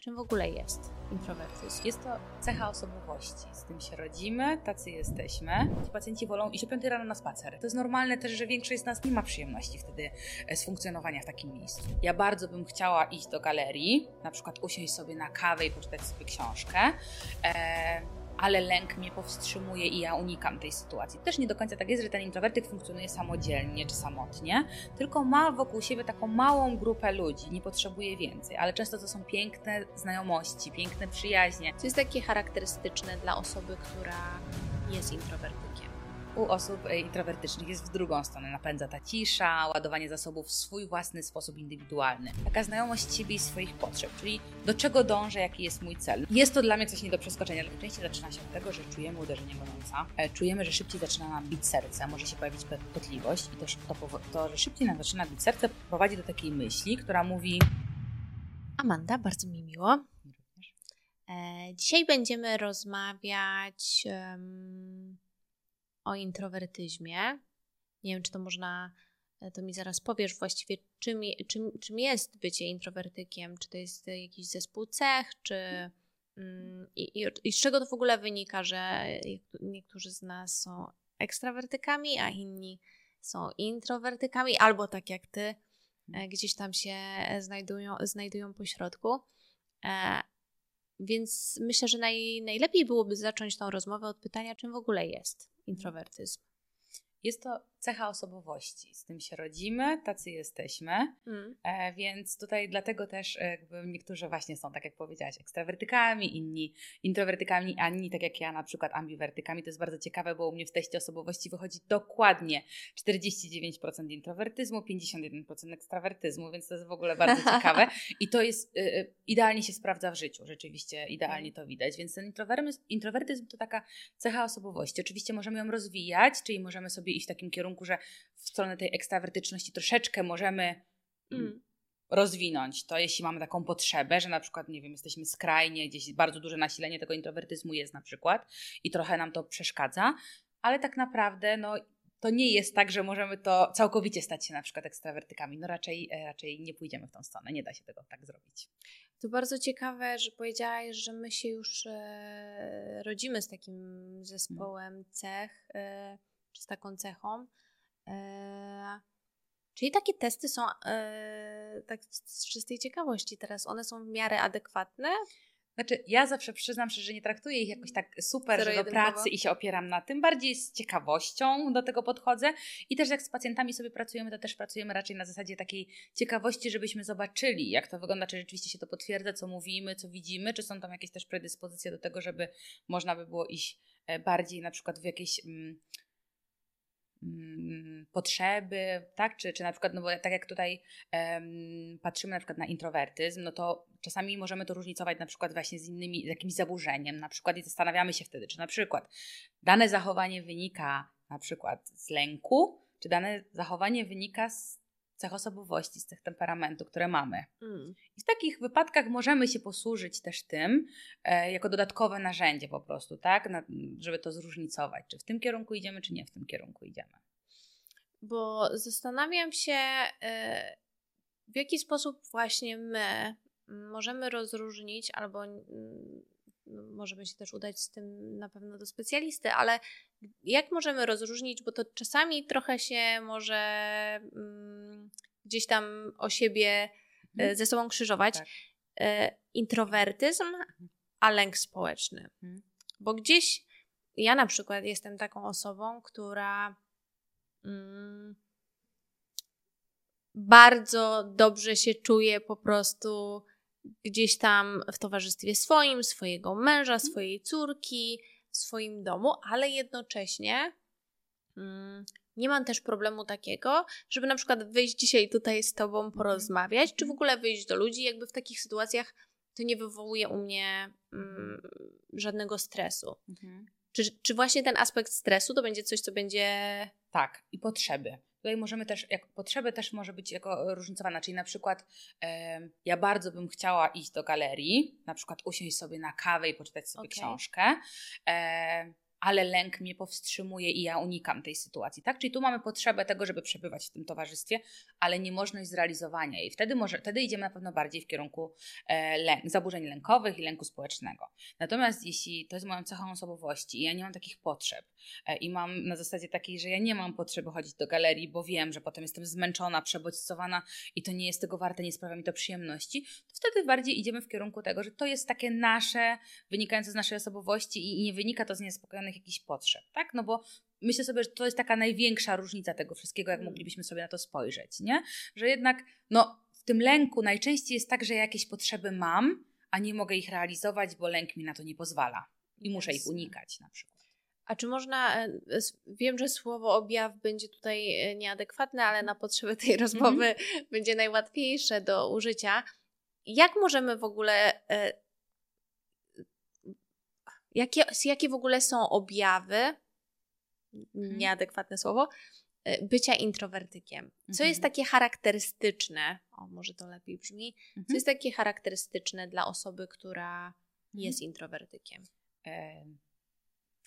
Czym w ogóle jest introwertyzm? Jest to cecha osobowości. Z tym się rodzimy, tacy jesteśmy. Ci pacjenci wolą iść o 5 rano na spacer. To jest normalne też, że większość z nas nie ma przyjemności wtedy e, z funkcjonowania w takim miejscu. Ja bardzo bym chciała iść do galerii, na przykład usiąść sobie na kawę i poczytać sobie książkę. E ale lęk mnie powstrzymuje i ja unikam tej sytuacji. Też nie do końca tak jest, że ten introwertyk funkcjonuje samodzielnie czy samotnie, tylko ma wokół siebie taką małą grupę ludzi, nie potrzebuje więcej, ale często to są piękne znajomości, piękne przyjaźnie. Co jest takie charakterystyczne dla osoby, która jest introwertykiem? U osób e, introwertycznych jest w drugą stronę. Napędza ta cisza, ładowanie zasobów w swój własny sposób indywidualny. Taka znajomość siebie i swoich potrzeb, czyli do czego dążę, jaki jest mój cel. Jest to dla mnie coś nie do przeskoczenia, ale częściej zaczyna się od tego, że czujemy uderzenie gorąca, e, czujemy, że szybciej zaczyna nam bić serce, może się pojawić potliwość i to, to, to że szybciej nam zaczyna bić serce prowadzi do takiej myśli, która mówi Amanda, bardzo mi miło. E, dzisiaj będziemy rozmawiać um, o introwertyzmie. Nie wiem, czy to można, e, to mi zaraz powiesz właściwie, czym, czym, czym jest bycie introwertykiem. Czy to jest jakiś zespół cech, czy. Mm, i, i, I z czego to w ogóle wynika, że niektórzy z nas są ekstrawertykami, a inni są introwertykami, albo tak jak ty, e, gdzieś tam się znajdują, znajdują po środku. E, więc myślę, że naj, najlepiej byłoby zacząć tą rozmowę od pytania, czym w ogóle jest introwertyzm. Jest to cecha osobowości. Z tym się rodzimy, tacy jesteśmy. Mm. E, więc tutaj dlatego też e, jakby niektórzy właśnie są, tak jak powiedziałaś, ekstrawertykami, inni introwertykami, a inni, tak jak ja, na przykład ambiwertykami. To jest bardzo ciekawe, bo u mnie w teście osobowości wychodzi dokładnie 49% introwertyzmu, 51% ekstrawertyzmu, więc to jest w ogóle bardzo ciekawe. I to jest y, y, idealnie się sprawdza w życiu, rzeczywiście idealnie to widać. Więc ten introwertyzm, introwertyzm to taka cecha osobowości. Oczywiście możemy ją rozwijać, czyli możemy sobie iść w takim kierunku, że w stronę tej ekstrawertyczności troszeczkę możemy mm. rozwinąć to, jeśli mamy taką potrzebę, że na przykład, nie wiem, jesteśmy skrajnie, gdzieś bardzo duże nasilenie tego introwertyzmu jest na przykład i trochę nam to przeszkadza, ale tak naprawdę, no to nie jest tak, że możemy to całkowicie stać się na przykład ekstrawertykami. No raczej, e, raczej nie pójdziemy w tą stronę, nie da się tego tak zrobić. To bardzo ciekawe, że powiedziałaś, że my się już e, rodzimy z takim zespołem cech. E, czy z taką cechą. E, czyli takie testy są, e, tak z czystej ciekawości teraz, one są w miarę adekwatne? Znaczy, ja zawsze przyznam się, że nie traktuję ich jakoś tak super, że do pracy i się opieram na tym. Bardziej z ciekawością do tego podchodzę. I też jak z pacjentami sobie pracujemy, to też pracujemy raczej na zasadzie takiej ciekawości, żebyśmy zobaczyli, jak to wygląda, czy rzeczywiście się to potwierdza, co mówimy, co widzimy, czy są tam jakieś też predyspozycje do tego, żeby można by było iść e, bardziej na przykład w jakieś. Mm, potrzeby, tak? Czy, czy na przykład, no bo tak jak tutaj um, patrzymy na przykład na introwertyzm, no to czasami możemy to różnicować na przykład właśnie z innymi, z jakimś zaburzeniem, na przykład i zastanawiamy się wtedy, czy na przykład dane zachowanie wynika na przykład z lęku, czy dane zachowanie wynika z cech osobowości, z tych temperamentu, które mamy. Mm. I w takich wypadkach możemy się posłużyć też tym e, jako dodatkowe narzędzie po prostu, tak? Na, żeby to zróżnicować, czy w tym kierunku idziemy, czy nie w tym kierunku idziemy. Bo zastanawiam się, e, w jaki sposób właśnie my możemy rozróżnić albo no, możemy się też udać z tym na pewno do specjalisty, ale jak możemy rozróżnić, bo to czasami trochę się może mm, gdzieś tam o siebie e, mhm. ze sobą krzyżować. Tak. E, introwertyzm, a lęk społeczny. Mhm. Bo gdzieś ja na przykład jestem taką osobą, która mm, bardzo dobrze się czuje po prostu gdzieś tam w towarzystwie swoim, swojego męża, mhm. swojej córki, w swoim domu, ale jednocześnie mm, nie mam też problemu takiego, żeby na przykład wyjść dzisiaj tutaj z Tobą mhm. porozmawiać, czy w ogóle wyjść do ludzi, jakby w takich sytuacjach to nie wywołuje u mnie mm, żadnego stresu. Mhm. Czy, czy właśnie ten aspekt stresu to będzie coś, co będzie. Tak, i potrzeby. Tutaj możemy też, jak potrzeby też może być jako różnicowana, czyli na przykład e, ja bardzo bym chciała iść do galerii, na przykład usiąść sobie na kawę i poczytać sobie okay. książkę, e, ale lęk mnie powstrzymuje i ja unikam tej sytuacji, tak? Czyli tu mamy potrzebę tego, żeby przebywać w tym towarzystwie, ale niemożność zrealizowania jej. Wtedy, może, wtedy idziemy na pewno bardziej w kierunku e, lęk, zaburzeń lękowych i lęku społecznego. Natomiast jeśli to jest moją cechą osobowości i ja nie mam takich potrzeb e, i mam na zasadzie takiej, że ja nie mam potrzeby chodzić do galerii, bo wiem, że potem jestem zmęczona, przebodźcowana i to nie jest tego warte, nie sprawia mi to przyjemności, to wtedy bardziej idziemy w kierunku tego, że to jest takie nasze, wynikające z naszej osobowości i nie wynika to z niespokojonych jakichś potrzeb, tak? No bo myślę sobie, że to jest taka największa różnica tego wszystkiego, jak mm. moglibyśmy sobie na to spojrzeć, nie? Że jednak, no, w tym lęku najczęściej jest tak, że jakieś potrzeby mam, a nie mogę ich realizować, bo lęk mi na to nie pozwala i muszę ich unikać na przykład. A czy można, e, wiem, że słowo objaw będzie tutaj e, nieadekwatne, ale na potrzeby tej mhm. rozmowy mm -hmm. będzie najłatwiejsze do użycia. Jak możemy w ogóle, e, jakie, jakie w ogóle są objawy, mhm. nieadekwatne słowo, bycia introwertykiem? Co mhm. jest takie charakterystyczne, o może to lepiej brzmi, mhm. co jest takie charakterystyczne dla osoby, która mhm. jest introwertykiem? E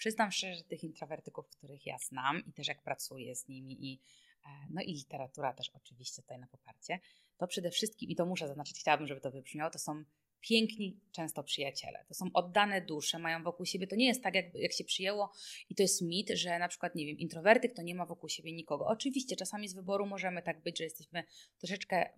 Przyznam szczerze, że tych introwertyków, których ja znam i też jak pracuję z nimi i e, no i literatura też oczywiście tutaj na poparcie, to przede wszystkim, i to muszę zaznaczyć, chciałabym, żeby to wybrzmiało, to są piękni często przyjaciele. To są oddane dusze, mają wokół siebie. To nie jest tak, jak, jak się przyjęło, i to jest mit, że na przykład, nie wiem, introwertyk to nie ma wokół siebie nikogo. Oczywiście, czasami z wyboru możemy tak być, że jesteśmy troszeczkę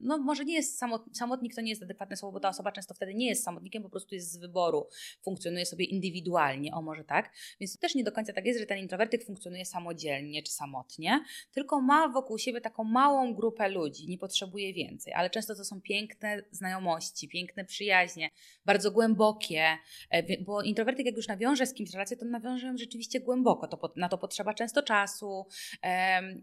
no może nie jest samot, samotnik, to nie jest adekwatne słowo, bo ta osoba często wtedy nie jest samotnikiem, po prostu jest z wyboru, funkcjonuje sobie indywidualnie, o może tak. Więc to też nie do końca tak jest, że ten introwertyk funkcjonuje samodzielnie czy samotnie, tylko ma wokół siebie taką małą grupę ludzi, nie potrzebuje więcej, ale często to są piękne znajomości, piękne przyjaźnie, bardzo głębokie, e, bo introwertyk jak już nawiąże z kimś relację, to nawiąże ją rzeczywiście głęboko, to, na to potrzeba często czasu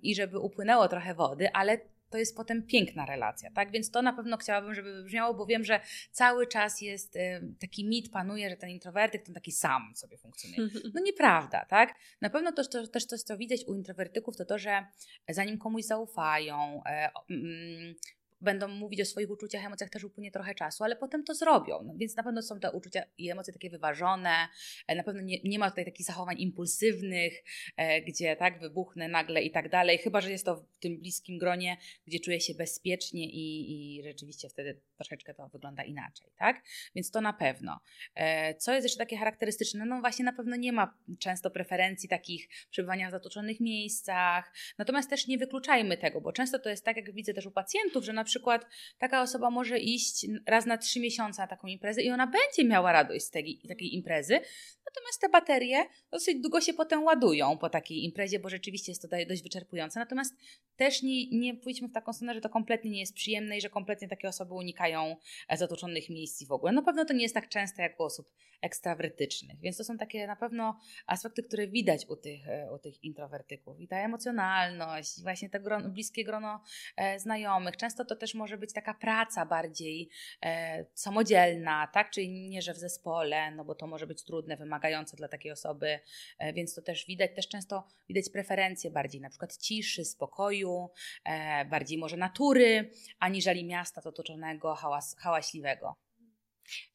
i żeby upłynęło trochę wody, ale to jest potem piękna relacja, tak? Więc to na pewno chciałabym, żeby wybrzmiało, bo wiem, że cały czas jest y, taki mit panuje, że ten introwertyk to taki sam sobie funkcjonuje. No nieprawda, tak? Na pewno to, to, też coś, co widać u introwertyków, to to, że zanim komuś zaufają, e, mm, będą mówić o swoich uczuciach, emocjach też upłynie trochę czasu, ale potem to zrobią. No, więc na pewno są te uczucia i emocje takie wyważone, e, na pewno nie, nie ma tutaj takich zachowań impulsywnych, e, gdzie tak wybuchnę nagle i tak dalej, chyba, że jest to w tym bliskim gronie, gdzie czuję się bezpiecznie i, i rzeczywiście wtedy troszeczkę to wygląda inaczej, tak? Więc to na pewno. E, co jest jeszcze takie charakterystyczne? No właśnie na pewno nie ma często preferencji takich przebywania w zatoczonych miejscach, natomiast też nie wykluczajmy tego, bo często to jest tak, jak widzę też u pacjentów, że na przykład taka osoba może iść raz na trzy miesiące na taką imprezę i ona będzie miała radość z tej, takiej imprezy, Natomiast te baterie dosyć długo się potem ładują po takiej imprezie, bo rzeczywiście jest to dość wyczerpujące. Natomiast też nie, nie pójdźmy w taką stronę, że to kompletnie nie jest przyjemne i że kompletnie takie osoby unikają e, zatoczonych miejsc w ogóle. No pewno to nie jest tak częste jak u osób ekstrawertycznych, więc to są takie na pewno aspekty, które widać u tych, e, u tych introwertyków. I ta emocjonalność, właśnie to grono, bliskie grono e, znajomych. Często to też może być taka praca bardziej e, samodzielna, tak? Czyli nie, że w zespole, no bo to może być trudne, wymagające dla takiej osoby, e, więc to też widać. Też często widać preferencje bardziej na przykład ciszy, spokoju, e, bardziej może natury, aniżeli miasta otoczonego, hałas, hałaśliwego.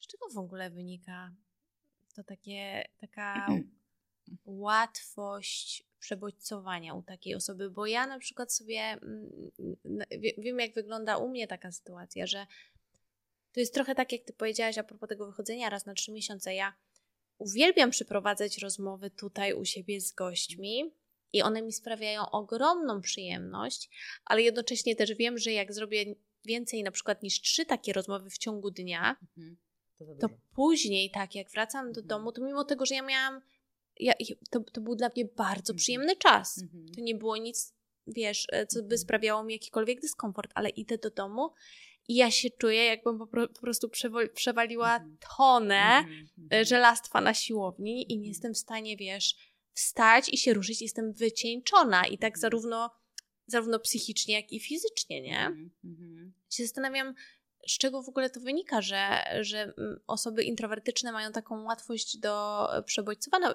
Z czego w ogóle wynika to takie, taka łatwość przebodźcowania u takiej osoby, bo ja na przykład sobie mm, wiem, jak wygląda u mnie taka sytuacja, że to jest trochę tak, jak ty powiedziałaś a propos tego wychodzenia raz na trzy miesiące. Ja uwielbiam przeprowadzać rozmowy tutaj u siebie z gośćmi i one mi sprawiają ogromną przyjemność, ale jednocześnie też wiem, że jak zrobię więcej na przykład niż trzy takie rozmowy w ciągu dnia, mhm to, później, tak, jak wracam do mhm. domu, to mimo tego, że ja miałam, ja, to, to był dla mnie bardzo mhm. przyjemny czas. Mhm. To nie było nic, wiesz, e, co by sprawiało mi jakikolwiek dyskomfort, ale idę do domu i ja się czuję, jakbym po, po prostu przewaliła tonę e, żelastwa na siłowni i nie jestem w stanie, wiesz, wstać i się ruszyć, jestem wycieńczona i tak zarówno, zarówno psychicznie, jak i fizycznie, nie? Się zastanawiam, z czego w ogóle to wynika, że, że mm, osoby introwertyczne mają taką łatwość do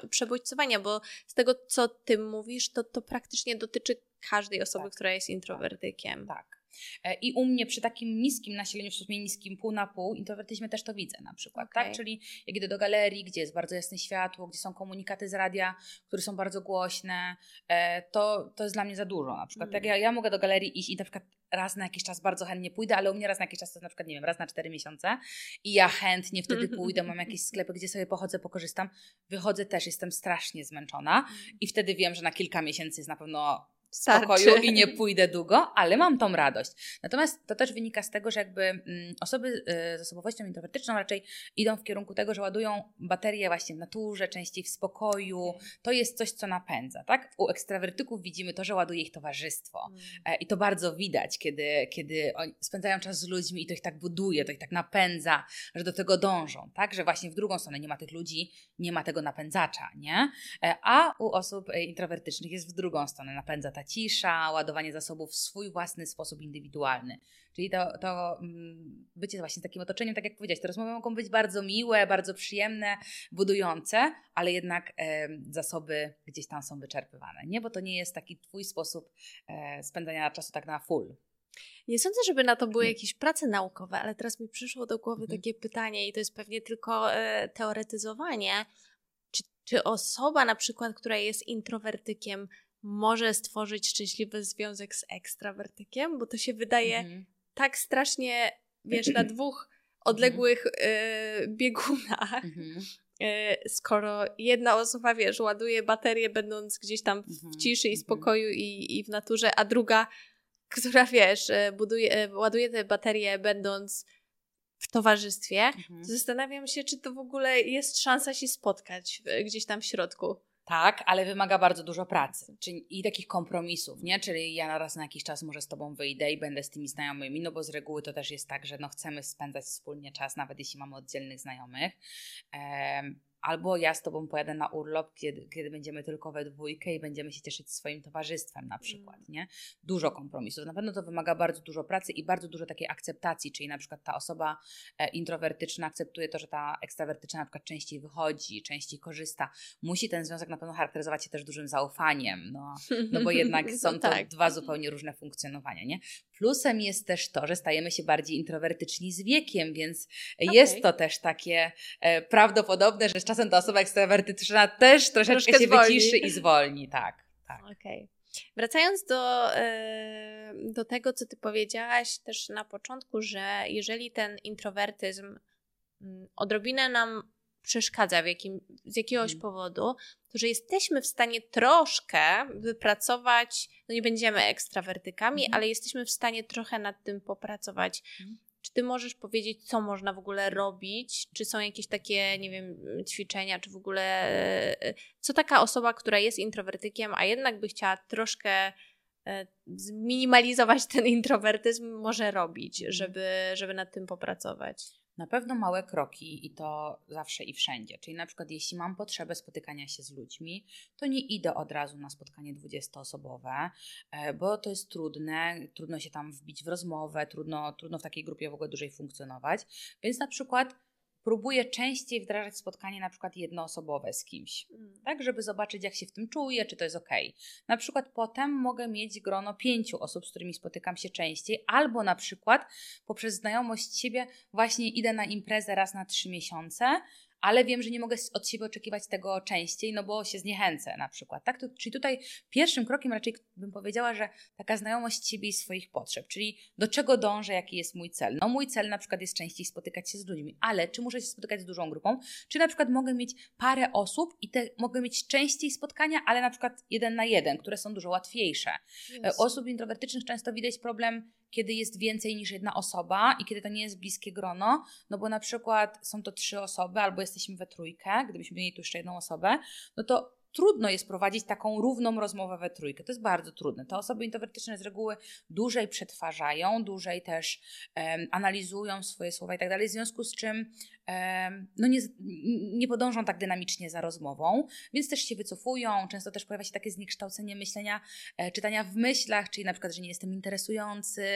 przebodźcowania, bo z tego, co ty mówisz, to, to praktycznie dotyczy każdej osoby, tak. która jest introwertykiem. Tak. E, I u mnie przy takim niskim nasileniu, w sumie niskim pół na pół, introwertyzmie też to widzę na przykład, okay. tak? Czyli jak idę do galerii, gdzie jest bardzo jasne światło, gdzie są komunikaty z radia, które są bardzo głośne, e, to, to jest dla mnie za dużo na przykład. Mm. Tak, ja, ja mogę do galerii iść i na przykład raz na jakiś czas bardzo chętnie pójdę, ale u mnie raz na jakiś czas to na przykład, nie wiem, raz na cztery miesiące i ja chętnie wtedy pójdę, mam jakieś sklepy, gdzie sobie pochodzę, pokorzystam, wychodzę też, jestem strasznie zmęczona i wtedy wiem, że na kilka miesięcy jest na pewno spokoju i nie pójdę długo, ale mam tą radość. Natomiast to też wynika z tego, że jakby mm, osoby y, z osobowością introwertyczną raczej idą w kierunku tego, że ładują baterie właśnie w naturze, częściej w spokoju. To jest coś, co napędza, tak? U ekstrawertyków widzimy to, że ładuje ich towarzystwo. Mm. I to bardzo widać, kiedy, kiedy oni spędzają czas z ludźmi i to ich tak buduje, to ich tak napędza, że do tego dążą, tak? Że właśnie w drugą stronę nie ma tych ludzi, nie ma tego napędzacza, nie? E, a u osób e, introwertycznych jest w drugą stronę, napędza ta cisza, ładowanie zasobów w swój własny sposób indywidualny. Czyli to, to mm, bycie właśnie takim otoczeniem, tak jak powiedziałeś, te rozmowy mogą być bardzo miłe, bardzo przyjemne, budujące, ale jednak e, zasoby gdzieś tam są wyczerpywane, nie? Bo to nie jest taki twój sposób e, spędzania czasu tak na full. Nie sądzę, żeby na to były jakieś prace naukowe, ale teraz mi przyszło do głowy mhm. takie pytanie i to jest pewnie tylko e, teoretyzowanie. Czy, czy osoba na przykład, która jest introwertykiem, może stworzyć szczęśliwy związek z ekstrawertykiem, bo to się wydaje mhm. tak strasznie, wiesz, na dwóch odległych y, biegunach. Mhm. Y, skoro jedna osoba, wiesz, ładuje baterię, będąc gdzieś tam w mhm. ciszy i mhm. spokoju i, i w naturze, a druga, która, wiesz, y, buduje, ładuje te baterie, będąc w towarzystwie, mhm. zastanawiam się, czy to w ogóle jest szansa się spotkać gdzieś tam w środku. Tak, ale wymaga bardzo dużo pracy czyli, i takich kompromisów, nie? Czyli ja raz na jakiś czas może z Tobą wyjdę i będę z tymi znajomymi, no bo z reguły to też jest tak, że no chcemy spędzać wspólnie czas, nawet jeśli mamy oddzielnych znajomych. Um, albo ja z tobą pojadę na urlop, kiedy, kiedy będziemy tylko we dwójkę i będziemy się cieszyć swoim towarzystwem na przykład, mm. nie? Dużo kompromisów. Na pewno to wymaga bardzo dużo pracy i bardzo dużo takiej akceptacji, czyli na przykład ta osoba e, introwertyczna akceptuje to, że ta ekstrawertyczna na przykład częściej wychodzi, częściej korzysta. Musi ten związek na pewno charakteryzować się też dużym zaufaniem, no, no bo jednak są to tak. dwa zupełnie różne funkcjonowania, nie? Plusem jest też to, że stajemy się bardziej introwertyczni z wiekiem, więc okay. jest to też takie e, prawdopodobne, że czasem ta osoba ekstrawertyczna też troszeczkę Troszkę się zwolni. wyciszy i zwolni, tak. tak. Okej. Wracając do, e, do tego, co ty powiedziałaś też na początku, że jeżeli ten introwertyzm mm, odrobinę nam przeszkadza w jakim, z jakiegoś hmm. powodu, to że jesteśmy w stanie troszkę wypracować, no nie będziemy ekstrawertykami, hmm. ale jesteśmy w stanie trochę nad tym popracować. Hmm. Czy ty możesz powiedzieć, co można w ogóle robić? Czy są jakieś takie, nie wiem, ćwiczenia, czy w ogóle e, co taka osoba, która jest introwertykiem, a jednak by chciała troszkę e, zminimalizować ten introwertyzm, może robić, mhm. żeby, żeby nad tym popracować? Na pewno małe kroki i to zawsze i wszędzie. Czyli na przykład jeśli mam potrzebę spotykania się z ludźmi, to nie idę od razu na spotkanie 20-osobowe, e, bo to jest trudne, trudno się tam wbić w rozmowę, trudno, trudno w takiej grupie w ogóle dłużej funkcjonować. Więc na przykład próbuję częściej wdrażać spotkanie na przykład jednoosobowe z kimś, mm. tak, żeby zobaczyć, jak się w tym czuję, czy to jest ok. Na przykład potem mogę mieć grono pięciu osób, z którymi spotykam się częściej, albo na przykład poprzez znajomość siebie właśnie idę na imprezę raz na trzy miesiące, ale wiem, że nie mogę od siebie oczekiwać tego częściej, no bo się zniechęcę na przykład. Tak? To, czyli tutaj pierwszym krokiem raczej bym powiedziała, że taka znajomość siebie i swoich potrzeb, czyli do czego dążę, jaki jest mój cel. No mój cel na przykład jest częściej spotykać się z ludźmi, ale czy muszę się spotykać z dużą grupą, czy na przykład mogę mieć parę osób i te, mogę mieć częściej spotkania, ale na przykład jeden na jeden, które są dużo łatwiejsze. Yes. Osób introwertycznych często widać problem kiedy jest więcej niż jedna osoba i kiedy to nie jest bliskie grono, no bo na przykład są to trzy osoby albo jesteśmy we trójkę, gdybyśmy mieli tu jeszcze jedną osobę, no to trudno jest prowadzić taką równą rozmowę we trójkę. To jest bardzo trudne. Te osoby introwertyczne z reguły dłużej przetwarzają, dłużej też um, analizują swoje słowa i tak dalej, w związku z czym um, no nie, nie podążą tak dynamicznie za rozmową, więc też się wycofują. Często też pojawia się takie zniekształcenie myślenia, e, czytania w myślach, czyli na przykład, że nie jestem interesujący,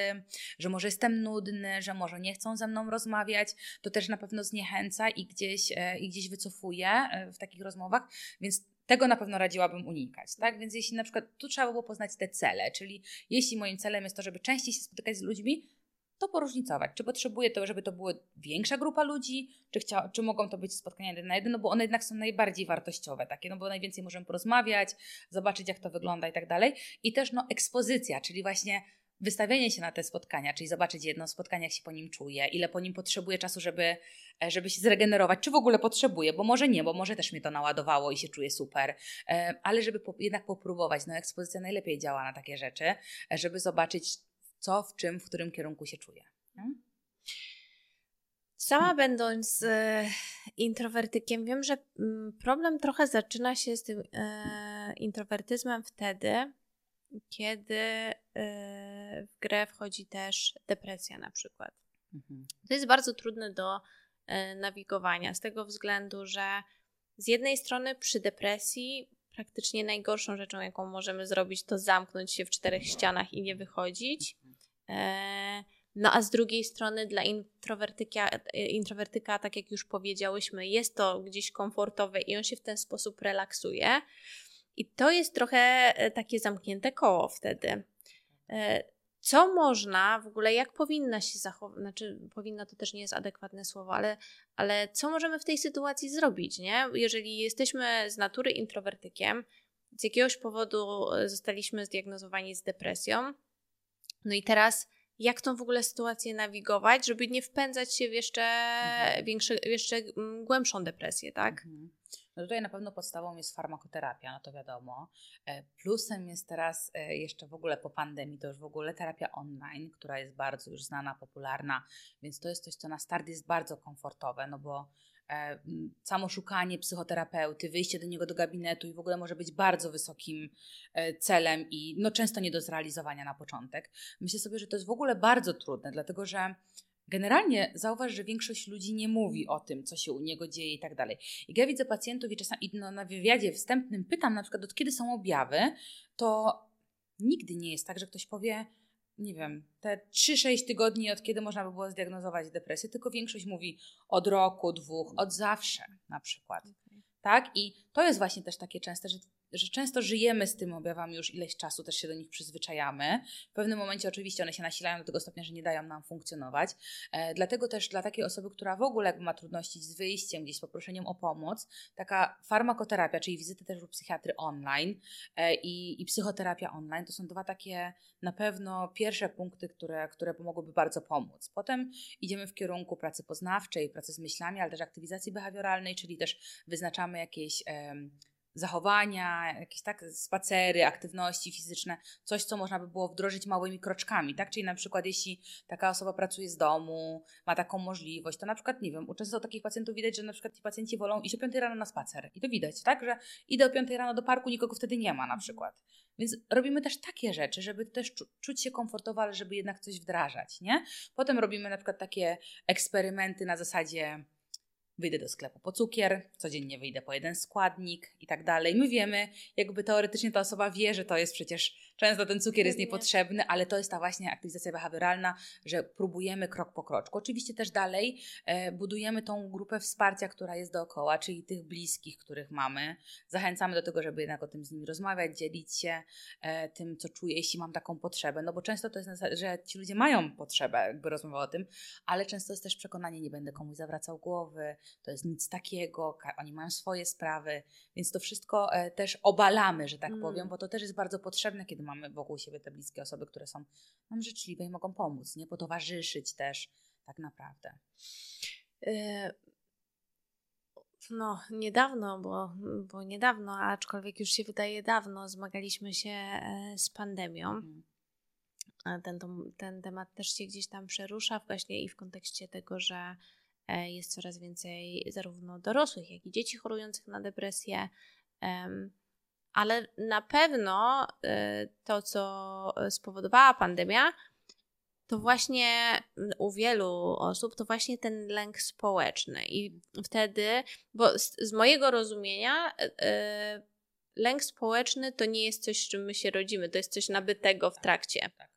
że może jestem nudny, że może nie chcą ze mną rozmawiać. To też na pewno zniechęca i gdzieś, e, i gdzieś wycofuje e, w takich rozmowach, więc tego na pewno radziłabym unikać, tak? Więc jeśli na przykład tu trzeba było poznać te cele, czyli jeśli moim celem jest to, żeby częściej się spotykać z ludźmi, to poróżnicować. Czy potrzebuję to, żeby to była większa grupa ludzi, czy, chcia, czy mogą to być spotkania jeden na jeden, no bo one jednak są najbardziej wartościowe takie, no bo najwięcej możemy porozmawiać, zobaczyć jak to wygląda i tak dalej. I też no ekspozycja, czyli właśnie wystawienie się na te spotkania, czyli zobaczyć jedno spotkanie, jak się po nim czuje, ile po nim potrzebuje czasu, żeby, e, żeby się zregenerować, czy w ogóle potrzebuje, bo może nie, bo może też mnie to naładowało i się czuję super, e, ale żeby po, jednak popróbować. No ekspozycja najlepiej działa na takie rzeczy, e, żeby zobaczyć co, w czym, w którym kierunku się czuję. Hmm? Sama będąc e, introwertykiem, wiem, że mm, problem trochę zaczyna się z tym e, introwertyzmem wtedy, kiedy e, w grę wchodzi też depresja na przykład. Mhm. To jest bardzo trudne do e, nawigowania z tego względu, że z jednej strony przy depresji praktycznie najgorszą rzeczą, jaką możemy zrobić, to zamknąć się w czterech ścianach i nie wychodzić. E, no a z drugiej strony dla introwertyka, introwertyka, tak jak już powiedziałyśmy, jest to gdzieś komfortowe i on się w ten sposób relaksuje. I to jest trochę e, takie zamknięte koło wtedy. E, co można w ogóle, jak powinna się zachować, znaczy powinna to też nie jest adekwatne słowo, ale, ale co możemy w tej sytuacji zrobić, nie? Jeżeli jesteśmy z natury introwertykiem, z jakiegoś powodu zostaliśmy zdiagnozowani z depresją, no i teraz jak tą w ogóle sytuację nawigować, żeby nie wpędzać się w jeszcze, mhm. jeszcze mm, głębszą depresję, tak? Mhm. No tutaj na pewno podstawą jest farmakoterapia, no to wiadomo. E, plusem jest teraz e, jeszcze w ogóle po pandemii, to już w ogóle terapia online, która jest bardzo już znana, popularna, więc to jest coś, co na start jest bardzo komfortowe, no bo E, samo szukanie psychoterapeuty, wyjście do niego do gabinetu i w ogóle może być bardzo wysokim celem i no często nie do zrealizowania na początek. Myślę sobie, że to jest w ogóle bardzo trudne, dlatego że Generalnie zauważ, że większość ludzi nie mówi o tym, co się u niego dzieje i tak dalej. I ja widzę pacjentów i czasami no, na wywiadzie wstępnym pytam na przykład, od kiedy są objawy, to nigdy nie jest tak, że ktoś powie, nie wiem, te 3-6 tygodni, od kiedy można by było zdiagnozować depresję, tylko większość mówi od roku, dwóch, od zawsze na przykład. Okay. Tak? I to jest właśnie też takie częste, że że często żyjemy z tymi objawami już ileś czasu, też się do nich przyzwyczajamy. W pewnym momencie oczywiście one się nasilają do tego stopnia, że nie dają nam funkcjonować. E, dlatego też dla takiej osoby, która w ogóle ma trudności z wyjściem, gdzieś z poproszeniem o pomoc, taka farmakoterapia, czyli wizyty też u psychiatry online e, i, i psychoterapia online, to są dwa takie na pewno pierwsze punkty, które, które mogłyby bardzo pomóc. Potem idziemy w kierunku pracy poznawczej, pracy z myślami, ale też aktywizacji behawioralnej, czyli też wyznaczamy jakieś zachowania, jakieś tak spacery, aktywności fizyczne, coś, co można by było wdrożyć małymi kroczkami, tak? Czyli na przykład jeśli taka osoba pracuje z domu, ma taką możliwość, to na przykład, nie wiem, u często takich pacjentów widać, że na przykład ci pacjenci wolą iść o 5 rano na spacer i to widać, tak? Że idę o 5 rano do parku, nikogo wtedy nie ma na przykład. Więc robimy też takie rzeczy, żeby też czu czuć się komfortowo, ale żeby jednak coś wdrażać, nie? Potem robimy na przykład takie eksperymenty na zasadzie wyjdę do sklepu po cukier, codziennie wyjdę po jeden składnik i tak dalej. My wiemy, jakby teoretycznie ta osoba wie, że to jest przecież często ten cukier jest niepotrzebny, ale to jest ta właśnie aktywizacja behawioralna, że próbujemy krok po kroczku. Oczywiście też dalej e, budujemy tą grupę wsparcia, która jest dookoła, czyli tych bliskich, których mamy. Zachęcamy do tego, żeby jednak o tym z nimi rozmawiać, dzielić się e, tym, co czuję, jeśli mam taką potrzebę. No bo często to jest, że ci ludzie mają potrzebę, jakby rozmowa o tym, ale często jest też przekonanie, nie będę komuś zawracał głowy, to jest nic takiego, oni mają swoje sprawy, więc to wszystko e, też obalamy, że tak mm. powiem, bo to też jest bardzo potrzebne, kiedy mamy wokół siebie te bliskie osoby, które są nam życzliwe i mogą pomóc, nie potowarzyszyć też tak naprawdę. E, no, niedawno, bo, bo niedawno, aczkolwiek już się wydaje dawno, zmagaliśmy się e, z pandemią. Mm. Ten, ten temat też się gdzieś tam przerusza, właśnie i w kontekście tego, że E, jest coraz więcej zarówno dorosłych, jak i dzieci chorujących na depresję. Ale na pewno e, to, co spowodowała pandemia, to właśnie u wielu osób to właśnie ten lęk społeczny. I wtedy, bo z, z mojego rozumienia, e, lęk społeczny to nie jest coś, z czym my się rodzimy, to jest coś nabytego w trakcie. Tak.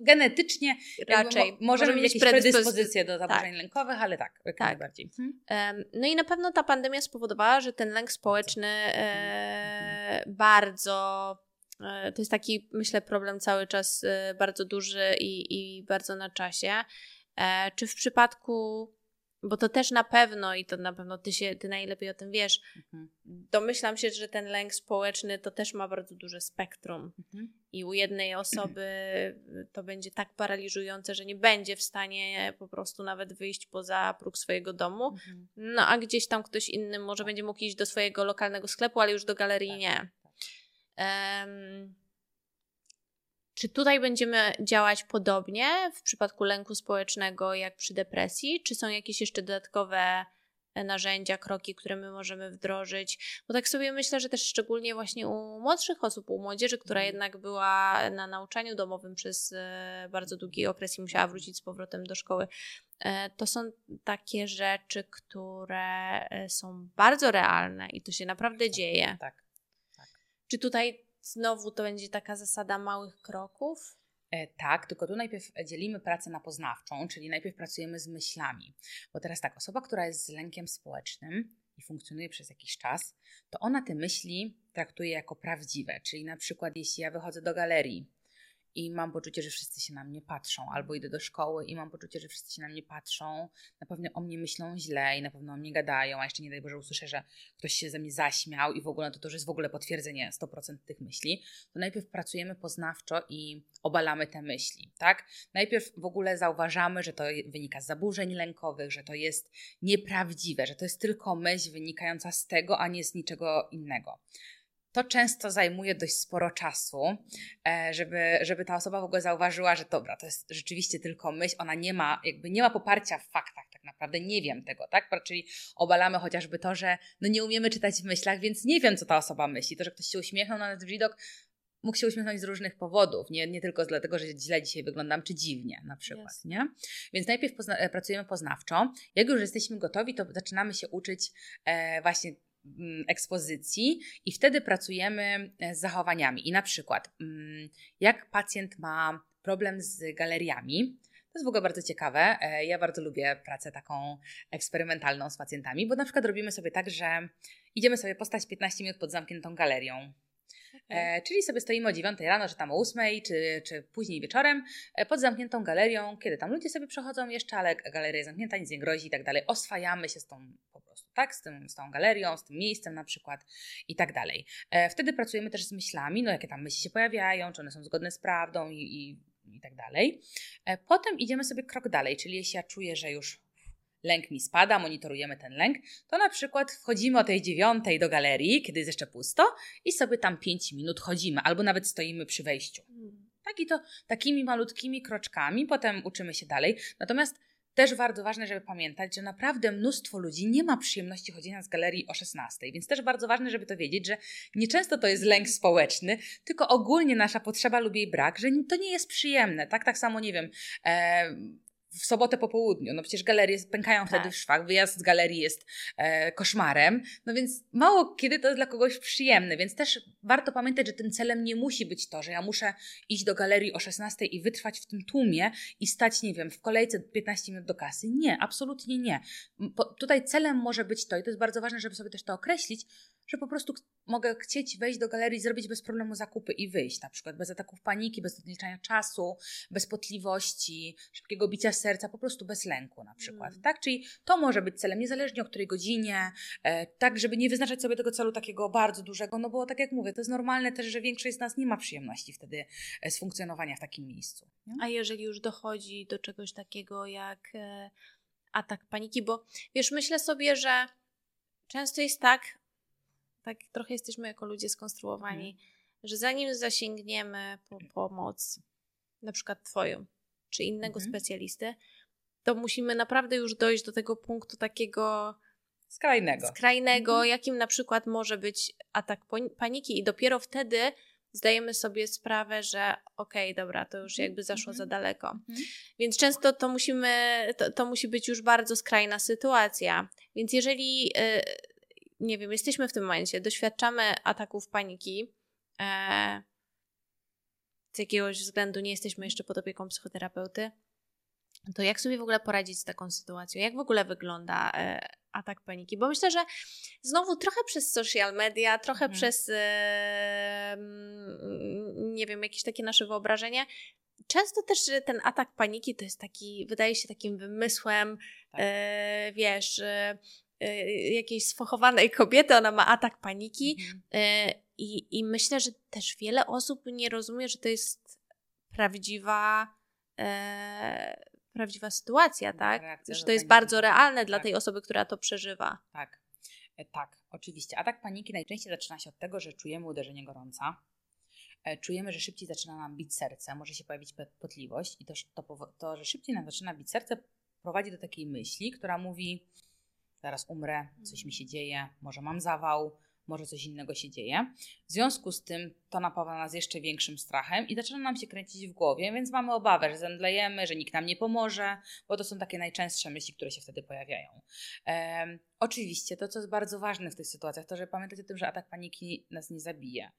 genetycznie raczej mo możemy mieć jakieś predyspozycje do zaburzeń tak. lękowych, ale tak, jak tak. najbardziej. Hmm. No i na pewno ta pandemia spowodowała, że ten lęk społeczny e, bardzo e, to jest taki, myślę, problem cały czas e, bardzo duży i, i bardzo na czasie. E, czy w przypadku bo to też na pewno, i to na pewno ty, się, ty najlepiej o tym wiesz, mhm. domyślam się, że ten lęk społeczny to też ma bardzo duże spektrum. Mhm. I u jednej osoby to będzie tak paraliżujące, że nie będzie w stanie po prostu nawet wyjść poza próg swojego domu. Mhm. No a gdzieś tam ktoś inny może będzie mógł iść do swojego lokalnego sklepu, ale już do galerii tak, nie. Um, czy tutaj będziemy działać podobnie w przypadku lęku społecznego jak przy depresji? Czy są jakieś jeszcze dodatkowe e, narzędzia, kroki, które my możemy wdrożyć? Bo tak sobie myślę, że też szczególnie właśnie u młodszych osób, u młodzieży, która mhm. jednak była na nauczaniu domowym przez e, bardzo długi okres i musiała wrócić z powrotem do szkoły, e, to są takie rzeczy, które są bardzo realne i to się naprawdę dzieje. Tak. tak. Czy tutaj Znowu to będzie taka zasada małych kroków? E, tak, tylko tu najpierw dzielimy pracę na poznawczą, czyli najpierw pracujemy z myślami. Bo teraz tak, osoba, która jest z lękiem społecznym i funkcjonuje przez jakiś czas, to ona te myśli traktuje jako prawdziwe. Czyli na przykład, jeśli ja wychodzę do galerii i mam poczucie, że wszyscy się na mnie patrzą, albo idę do szkoły i mam poczucie, że wszyscy się na mnie patrzą, na pewno o mnie myślą źle i na pewno o mnie gadają, a jeszcze nie daj Boże usłyszę, że ktoś się ze mnie zaśmiał i w ogóle to, to już jest w ogóle potwierdzenie 100% tych myśli, to najpierw pracujemy poznawczo i obalamy te myśli, tak? Najpierw w ogóle zauważamy, że to wynika z zaburzeń lękowych, że to jest nieprawdziwe, że to jest tylko myśl wynikająca z tego, a nie z niczego innego to często zajmuje dość sporo czasu, e, żeby, żeby ta osoba w ogóle zauważyła, że dobra, to jest rzeczywiście tylko myśl, ona nie ma, jakby nie ma poparcia w faktach tak naprawdę, nie wiem tego, tak? Czyli obalamy chociażby to, że no nie umiemy czytać w myślach, więc nie wiem, co ta osoba myśli. To, że ktoś się uśmiechnął na nas widok, mógł się uśmiechnąć z różnych powodów, nie, nie tylko dlatego, że źle dzisiaj wyglądam, czy dziwnie na przykład, yes. nie? Więc najpierw pozna pracujemy poznawczo. Jak już jesteśmy gotowi, to zaczynamy się uczyć e, właśnie ekspozycji i wtedy pracujemy e, z zachowaniami. I na przykład, mm, jak pacjent ma problem z galeriami, to jest w ogóle bardzo ciekawe. E, ja bardzo lubię pracę taką eksperymentalną z pacjentami, bo na przykład robimy sobie tak, że idziemy sobie postać 15 minut pod zamkniętą galerią. E, czyli sobie stoimy o 9 rano, czy tam o 8, czy, czy później wieczorem pod zamkniętą galerią, kiedy tam ludzie sobie przechodzą jeszcze, ale galeria jest zamknięta, nic nie grozi i tak dalej. Oswajamy się z tą tak? Z, tym, z tą galerią, z tym miejscem na przykład i tak dalej. E, wtedy pracujemy też z myślami, no jakie tam myśli się pojawiają, czy one są zgodne z prawdą i, i, i tak dalej. E, potem idziemy sobie krok dalej, czyli jeśli ja czuję, że już lęk mi spada, monitorujemy ten lęk, to na przykład wchodzimy o tej dziewiątej do galerii, kiedy jest jeszcze pusto i sobie tam pięć minut chodzimy, albo nawet stoimy przy wejściu. Hmm. Tak i to takimi malutkimi kroczkami, potem uczymy się dalej. Natomiast też bardzo ważne, żeby pamiętać, że naprawdę mnóstwo ludzi nie ma przyjemności chodzenia z galerii o 16, więc też bardzo ważne, żeby to wiedzieć, że nieczęsto to jest lęk społeczny, tylko ogólnie nasza potrzeba lub jej brak, że to nie jest przyjemne. Tak, tak samo, nie wiem, e, w sobotę po południu. No przecież galerie pękają tak. wtedy w szwach, wyjazd z galerii jest e, koszmarem. No więc mało kiedy to jest dla kogoś przyjemne, więc też warto pamiętać, że tym celem nie musi być to, że ja muszę iść do galerii o 16 i wytrwać w tym tłumie i stać, nie wiem, w kolejce 15 minut do kasy. Nie, absolutnie nie. Po, tutaj celem może być to, i to jest bardzo ważne, żeby sobie też to określić, że po prostu mogę chcieć wejść do galerii, zrobić bez problemu zakupy i wyjść, na przykład bez ataków paniki, bez odliczania czasu, bez potliwości, szybkiego bicia serca, po prostu bez lęku na przykład, mm. tak? Czyli to może być celem, niezależnie o której godzinie, e, tak, żeby nie wyznaczać sobie tego celu takiego bardzo dużego, no bo tak jak mówię, to jest normalne też, że większość z nas nie ma przyjemności wtedy e, z funkcjonowania w takim miejscu. Nie? A jeżeli już dochodzi do czegoś takiego jak e, atak paniki, bo wiesz, myślę sobie, że często jest tak, tak trochę jesteśmy jako ludzie skonstruowani, mhm. że zanim zasięgniemy po pomoc, na przykład Twoją, czy innego mhm. specjalisty, to musimy naprawdę już dojść do tego punktu takiego skrajnego, skrajnego mhm. jakim na przykład może być atak paniki, i dopiero wtedy zdajemy sobie sprawę, że okej, okay, dobra, to już mhm. jakby zaszło za mhm. daleko. Mhm. Więc często to musimy, to, to, musi być już bardzo skrajna sytuacja. Więc jeżeli y, nie wiem, jesteśmy w tym momencie, doświadczamy ataków paniki, e, z jakiegoś względu nie jesteśmy jeszcze pod opieką psychoterapeuty, to jak sobie w ogóle poradzić z taką sytuacją? Jak w ogóle wygląda e, atak paniki? Bo myślę, że znowu trochę przez social media, trochę mhm. przez e, nie wiem, jakieś takie nasze wyobrażenie. Często też ten atak paniki to jest taki, wydaje się takim wymysłem, tak. e, wiesz, e, jakiejś sfochowanej kobiety, ona ma atak paniki. Mhm. E, i, I myślę, że też wiele osób nie rozumie, że to jest prawdziwa prawdziwa sytuacja, tak? Reakcja że to jest bardzo realne dla tak. tej osoby, która to przeżywa. Tak. E, tak, oczywiście. Atak paniki najczęściej zaczyna się od tego, że czujemy uderzenie gorąca, e, czujemy, że szybciej zaczyna nam bić serce, może się pojawić potliwość i to, to, to, że szybciej nam zaczyna bić serce prowadzi do takiej myśli, która mówi zaraz umrę, coś mi się dzieje, może mam zawał, może coś innego się dzieje. W związku z tym to napawa nas jeszcze większym strachem i zaczyna nam się kręcić w głowie, więc mamy obawę, że zemdlejemy, że nikt nam nie pomoże, bo to są takie najczęstsze myśli, które się wtedy pojawiają. Oczywiście to, co jest bardzo ważne w tych sytuacjach, to, że pamiętać o tym, że atak paniki nas nie zabije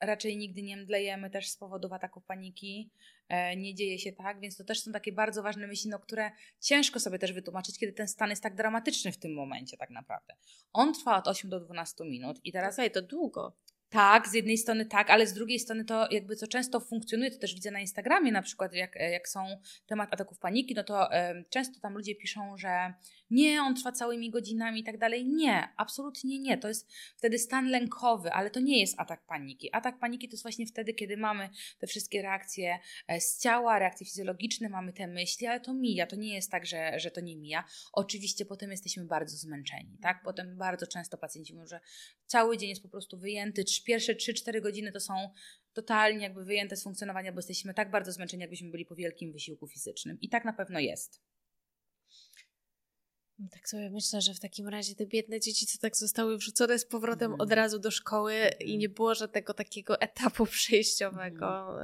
raczej nigdy nie mdlejemy też z powodów ataków paniki. E, nie dzieje się tak, więc to też są takie bardzo ważne myśli, no, które ciężko sobie też wytłumaczyć, kiedy ten stan jest tak dramatyczny w tym momencie tak naprawdę. On trwa od 8 do 12 minut i teraz... Okej, to długo. Tak, z jednej strony tak, ale z drugiej strony to jakby co często funkcjonuje, to też widzę na Instagramie na przykład, jak, jak są temat ataków paniki, no to często tam ludzie piszą, że nie, on trwa całymi godzinami i tak dalej. Nie, absolutnie nie. To jest wtedy stan lękowy, ale to nie jest atak paniki. Atak paniki to jest właśnie wtedy, kiedy mamy te wszystkie reakcje e, z ciała, reakcje fizjologiczne, mamy te myśli, ale to mija. To nie jest tak, że, że to nie mija. Oczywiście potem jesteśmy bardzo zmęczeni, tak? Potem bardzo często pacjenci mówią, że cały dzień jest po prostu wyjęty, pierwsze 3-4 godziny to są totalnie jakby wyjęte z funkcjonowania, bo jesteśmy tak bardzo zmęczeni, jakbyśmy byli po wielkim wysiłku fizycznym. I tak na pewno jest. Tak sobie myślę, że w takim razie te biedne dzieci, co tak zostały wrzucone z powrotem mm. od razu do szkoły mm. i nie było żadnego takiego etapu przejściowego.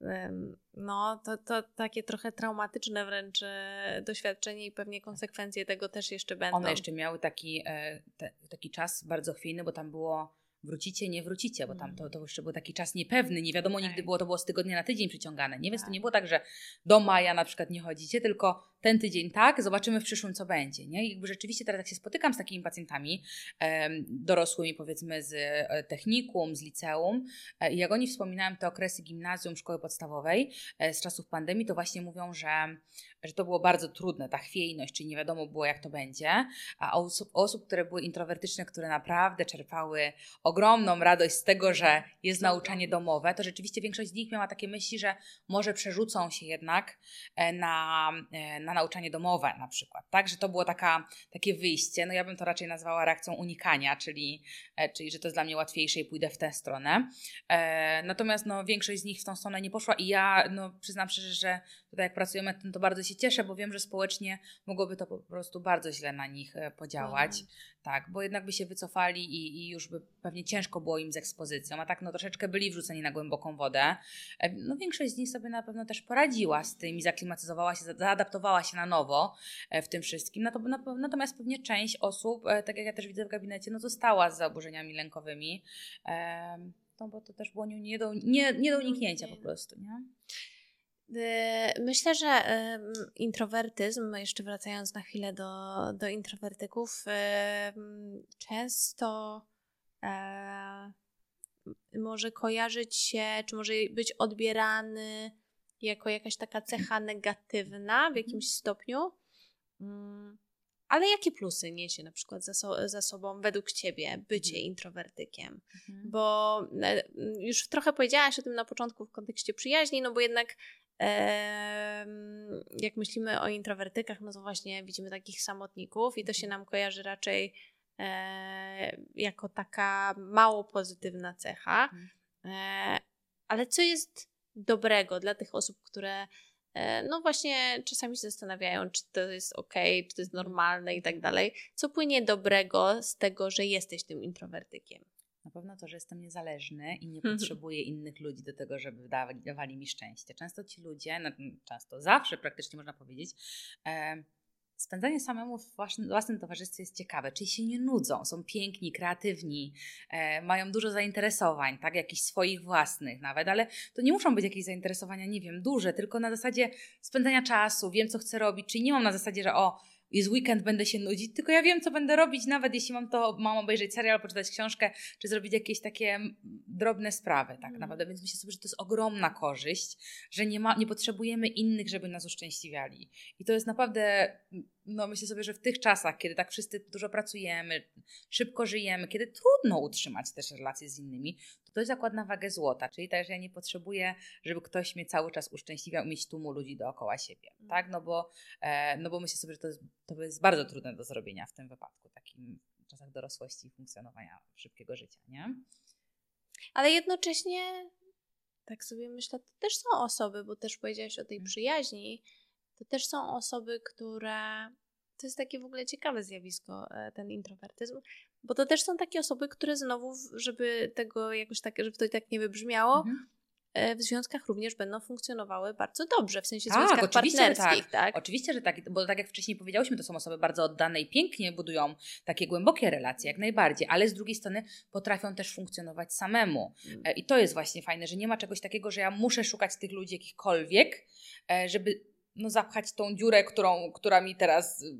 Mm. No, to, to takie trochę traumatyczne wręcz e, doświadczenie i pewnie konsekwencje tego też jeszcze będą. One jeszcze miały taki, te, taki czas bardzo chwiejny, bo tam było wrócicie, nie wrócicie, bo tam to, to jeszcze był taki czas niepewny, nie wiadomo nigdy było, to było z tygodnia na tydzień przyciągane, nie? Więc to tak. nie było tak, że do maja na przykład nie chodzicie, tylko ten tydzień tak, zobaczymy w przyszłym, co będzie. Nie? I jakby rzeczywiście teraz jak się spotykam z takimi pacjentami dorosłymi, powiedzmy z e, technikum, z liceum, e, i jak oni wspominają te okresy gimnazjum, szkoły podstawowej e, z czasów pandemii, to właśnie mówią, że, że to było bardzo trudne, ta chwiejność, czyli nie wiadomo było, jak to będzie. A osób, osób które były introwertyczne, które naprawdę czerpały ogromną radość z tego, że jest nauczanie domowe, to rzeczywiście większość z nich miała takie myśli, że może przerzucą się jednak na, na nauczanie domowe na przykład, tak? Że to było taka, takie wyjście, no ja bym to raczej nazwała reakcją unikania, czyli, e, czyli że to jest dla mnie łatwiejsze i pójdę w tę stronę. E, natomiast no, większość z nich w tą stronę nie poszła i ja no, przyznam szczerze, że tutaj jak pracujemy, to bardzo się cieszę, bo wiem, że społecznie mogłoby to po prostu bardzo źle na nich e, podziałać. Mhm. Tak, bo jednak by się wycofali i, i, już by pewnie ciężko było im z ekspozycją, a tak no troszeczkę byli wrzuceni na głęboką wodę. No większość z nich sobie na pewno też poradziła z tym i zaklimatyzowała się, zaadaptowała się na nowo e, w tym wszystkim. Natomiast pewnie część osób, e, tak jak ja też widzę w gabinecie, no została z zaburzeniami lękowymi. No bo to też było nie do, nie, nie do uniknięcia po prostu, nie? E, myślę, że introwertyzm, jeszcze wracając na chwilę do, do introwertyków, często może kojarzyć się, czy może być odbierany jako jakaś taka cecha negatywna w mhm. jakimś stopniu. Mm, ale jakie plusy niesie na przykład za, so, za sobą według Ciebie bycie mhm. introwertykiem? Mhm. Bo e, już trochę powiedziałaś o tym na początku w kontekście przyjaźni, no bo jednak e, jak myślimy o introwertykach, no to właśnie widzimy takich samotników i to się nam kojarzy raczej e, jako taka mało pozytywna cecha. E, ale co jest dobrego dla tych osób, które e, no właśnie czasami się zastanawiają, czy to jest ok, czy to jest normalne i tak dalej. Co płynie dobrego z tego, że jesteś tym introwertykiem? Na pewno to, że jestem niezależny i nie potrzebuję innych ludzi do tego, żeby dawali, dawali mi szczęście. Często ci ludzie, no, często zawsze praktycznie można powiedzieć, e, spędzanie samemu w własnym, własnym towarzystwie jest ciekawe, czyli się nie nudzą, są piękni, kreatywni, e, mają dużo zainteresowań, tak, jakichś swoich własnych nawet, ale to nie muszą być jakieś zainteresowania, nie wiem, duże, tylko na zasadzie spędzania czasu, wiem co chcę robić, czyli nie mam na zasadzie, że o, jest weekend, będę się nudzić, tylko ja wiem, co będę robić, nawet jeśli mam to, mam obejrzeć serial, poczytać książkę, czy zrobić jakieś takie drobne sprawy, tak mm. naprawdę. Więc myślę sobie, że to jest ogromna korzyść, że nie, ma, nie potrzebujemy innych, żeby nas uszczęśliwiali. I to jest naprawdę no myślę sobie, że w tych czasach, kiedy tak wszyscy dużo pracujemy, szybko żyjemy, kiedy trudno utrzymać też relacje z innymi, to to jest zakład na wagę złota, czyli też ja nie potrzebuję, żeby ktoś mnie cały czas uszczęśliwiał, mieć tłumu ludzi dookoła siebie, mm. tak, no bo, e, no bo myślę sobie, że to jest, to jest bardzo trudne do zrobienia w tym wypadku, takim w czasach dorosłości i funkcjonowania szybkiego życia, nie? Ale jednocześnie, tak sobie myślę, to też są osoby, bo też powiedziałaś o tej mm. przyjaźni, to też są osoby, które. To jest takie w ogóle ciekawe zjawisko, e, ten introwertyzm, bo to też są takie osoby, które znowu, żeby tego jakoś tak, żeby to tak nie wybrzmiało, mhm. E, w związkach również będą funkcjonowały bardzo dobrze, w sensie tak, związkach partnerskich, tak. tak. Oczywiście, że tak, bo tak jak wcześniej powiedziałyśmy, to są osoby bardzo oddane i pięknie budują takie głębokie relacje, jak najbardziej, ale z drugiej strony potrafią też funkcjonować samemu. E, I to jest właśnie fajne, że nie ma czegoś takiego, że ja muszę szukać tych ludzi jakichkolwiek, żeby no, zapchać tą dziurę, którą, która mi teraz y,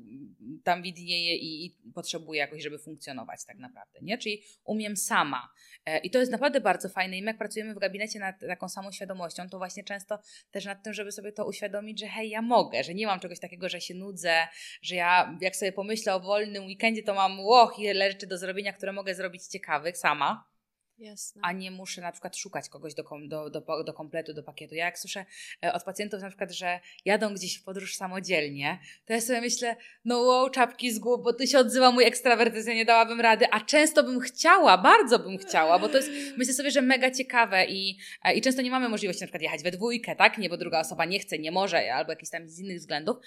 tam widnieje i, i potrzebuję jakoś, żeby funkcjonować tak naprawdę, nie? Czyli umiem sama. E, I to jest naprawdę bardzo fajne. I my jak pracujemy w gabinecie nad taką samą świadomością, to właśnie często też nad tym, żeby sobie to uświadomić, że hej, ja mogę, że nie mam czegoś takiego, że się nudzę, że ja jak sobie pomyślę o wolnym weekendzie, to mam łoch, ile rzeczy do zrobienia, które mogę zrobić ciekawych sama Jasne. a nie muszę na przykład szukać kogoś do, do, do, do kompletu, do pakietu. Ja jak słyszę e, od pacjentów na przykład, że jadą gdzieś w podróż samodzielnie, to ja sobie myślę, no wow, czapki z głów, bo ty się odzywa mój ekstrawertyzm, ja nie dałabym rady, a często bym chciała, bardzo bym chciała, bo to jest, myślę sobie, że mega ciekawe i, e, i często nie mamy możliwości na przykład jechać we dwójkę, tak? Nie, bo druga osoba nie chce, nie może, albo jakiś tam z innych względów,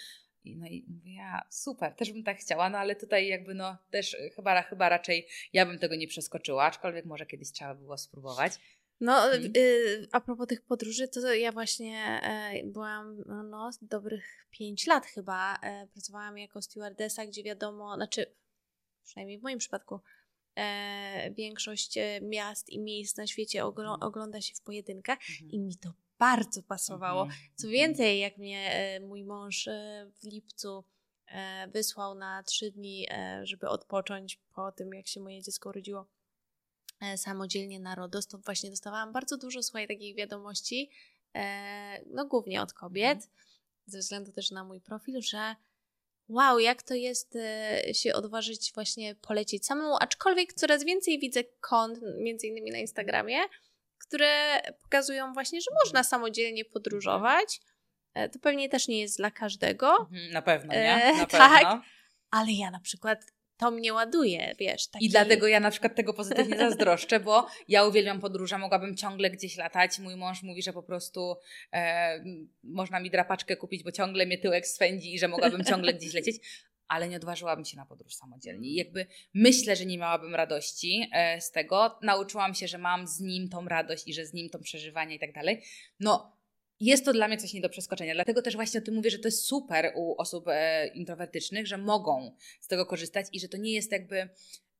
i, no i mówię, ja super, też bym tak chciała, no ale tutaj jakby no też chyba, chyba raczej ja bym tego nie przeskoczyła, aczkolwiek może kiedyś trzeba było spróbować. No, hmm. y, a propos tych podróży, to ja właśnie y, byłam no, dobrych 5 lat chyba. Y, pracowałam jako stewardessa, gdzie wiadomo, znaczy przynajmniej w moim przypadku, e, większość miast i miejsc na świecie ogl mhm. ogląda się w pojedynkę hmm. i mi to bardzo pasowało. Mhm, Co więcej, jak mnie e, mój mąż e, w lipcu e, wysłał na trzy dni, żeby odpocząć po tym, jak się moje dziecko urodziło samodzielnie na RODOS, to właśnie dostawałam bardzo dużo, słuchaj, takich wiadomości, no głównie od kobiet, mhm. ze względu też na mój profil, że wow, jak to jest się odważyć właśnie polecieć samemu, aczkolwiek coraz więcej widzę kont, między innymi na Instagramie, które pokazują właśnie, że można samodzielnie podróżować. E, to pewnie też nie jest dla każdego. Mhm, na pewno, nie? E, na tak, pewno. ale ja na przykład to mnie ładuje, wiesz. Taki... I dlatego ja na przykład tego pozytywnie zazdroszczę, bo ja uwielbiam podróże, mogłabym ciągle gdzieś latać. Mój mąż mówi, że po prostu e, można mi drapaczkę kupić, bo ciągle mnie tyłek swędzi i że mogłabym ciągle gdzieś lecieć ale nie odważyłabym się na podróż samodzielnie. Jakby myślę, że nie miałabym radości e, z tego. Nauczyłam się, że mam z nim tą radość i że z nim to przeżywanie i tak dalej. No, jest to dla mnie coś nie do przeskoczenia. Dlatego też właśnie o tym mówię, że to jest super u osób e, introwertycznych, że mogą z tego korzystać i że to nie jest jakby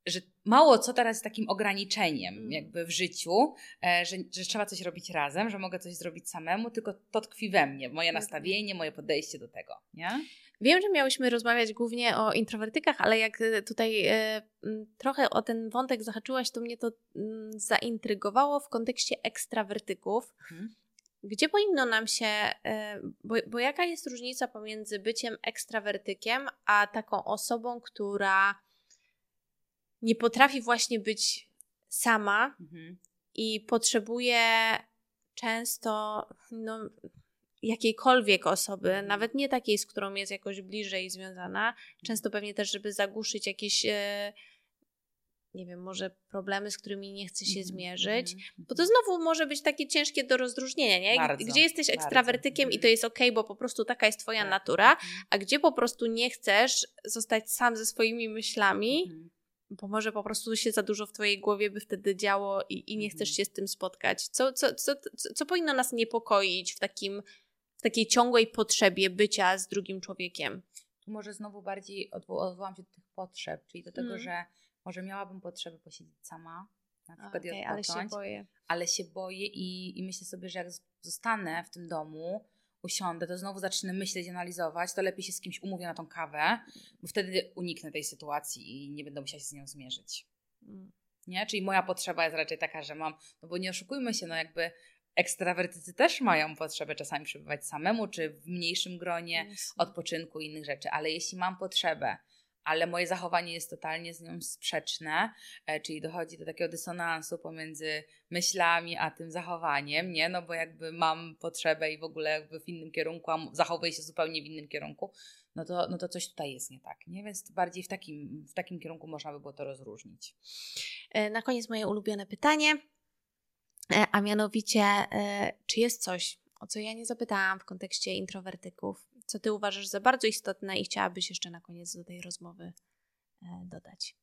że mało co teraz jest takim ograniczeniem mm. jakby w życiu, e, że, że trzeba coś robić razem, że mogę coś zrobić samemu, tylko to tkwi we mnie, moje nastawienie, moje podejście do tego, nie? Wiem, że miałyśmy rozmawiać głównie o introwertykach, ale jak e, tutaj e, trochę o ten wątek zahaczyłaś, to mnie to zaintrygowało w kontekście ekstrawertyków. Hmm. Gdzie powinno nam się, e, bo, bo jaka jest różnica pomiędzy byciem ekstrawertykiem, a taką osobą, która nie potrafi właśnie być sama mhm. i potrzebuje często no, jakiejkolwiek osoby, mhm. nawet nie takiej, z którą jest jakoś bliżej związana, często pewnie też, żeby zagłuszyć jakieś, e, nie wiem, może problemy, z którymi nie chce się mhm, zmierzyć, mhm, bo to znowu może być takie ciężkie do rozróżnienia, nie? Bardzo, gdzie jesteś ekstrawertykiem i to jest ok, bo po prostu taka jest twoja tak. natura, a gdzie po prostu nie chcesz zostać sam ze swoimi myślami, bo może po prostu się za dużo w twojej głowie by wtedy działo i, i nie chcesz się z tym spotkać. Co, co, co, co, co powinno nas niepokoić w takim w takiej ciągłej potrzebie bycia z drugim człowiekiem. tu może znowu bardziej odwołam się do tych potrzeb, czyli do tego, mm. że może miałabym potrzebę posiedzieć sama, na przykład okay, i odpocząć, ale się boję. Ale się boję i, i myślę sobie, że jak zostanę w tym domu, usiądę, to znowu zacznę myśleć, analizować, to lepiej się z kimś umówię na tą kawę, bo wtedy uniknę tej sytuacji i nie będę musiała się z nią zmierzyć. Mm. Nie? Czyli moja potrzeba jest raczej taka, że mam, no bo nie oszukujmy się, no jakby ekstrawertycy też mają potrzebę czasami przebywać samemu, czy w mniejszym gronie, odpoczynku i innych rzeczy, ale jeśli mam potrzebę, ale moje zachowanie jest totalnie z nią sprzeczne, e, czyli dochodzi do takiego dysonansu pomiędzy myślami a tym zachowaniem, nie? No bo jakby mam potrzebę i w ogóle jakby w innym kierunku, a zachowuję się zupełnie w innym kierunku, no to, no to coś tutaj jest nie tak, nie? Więc bardziej w takim, w takim kierunku można by było to rozróżnić. E, na koniec moje ulubione pytanie, a mianowicie, czy jest coś, o co ja nie zapytałam w kontekście introwertyków, co Ty uważasz za bardzo istotne i chciałabyś jeszcze na koniec do tej rozmowy e, dodać?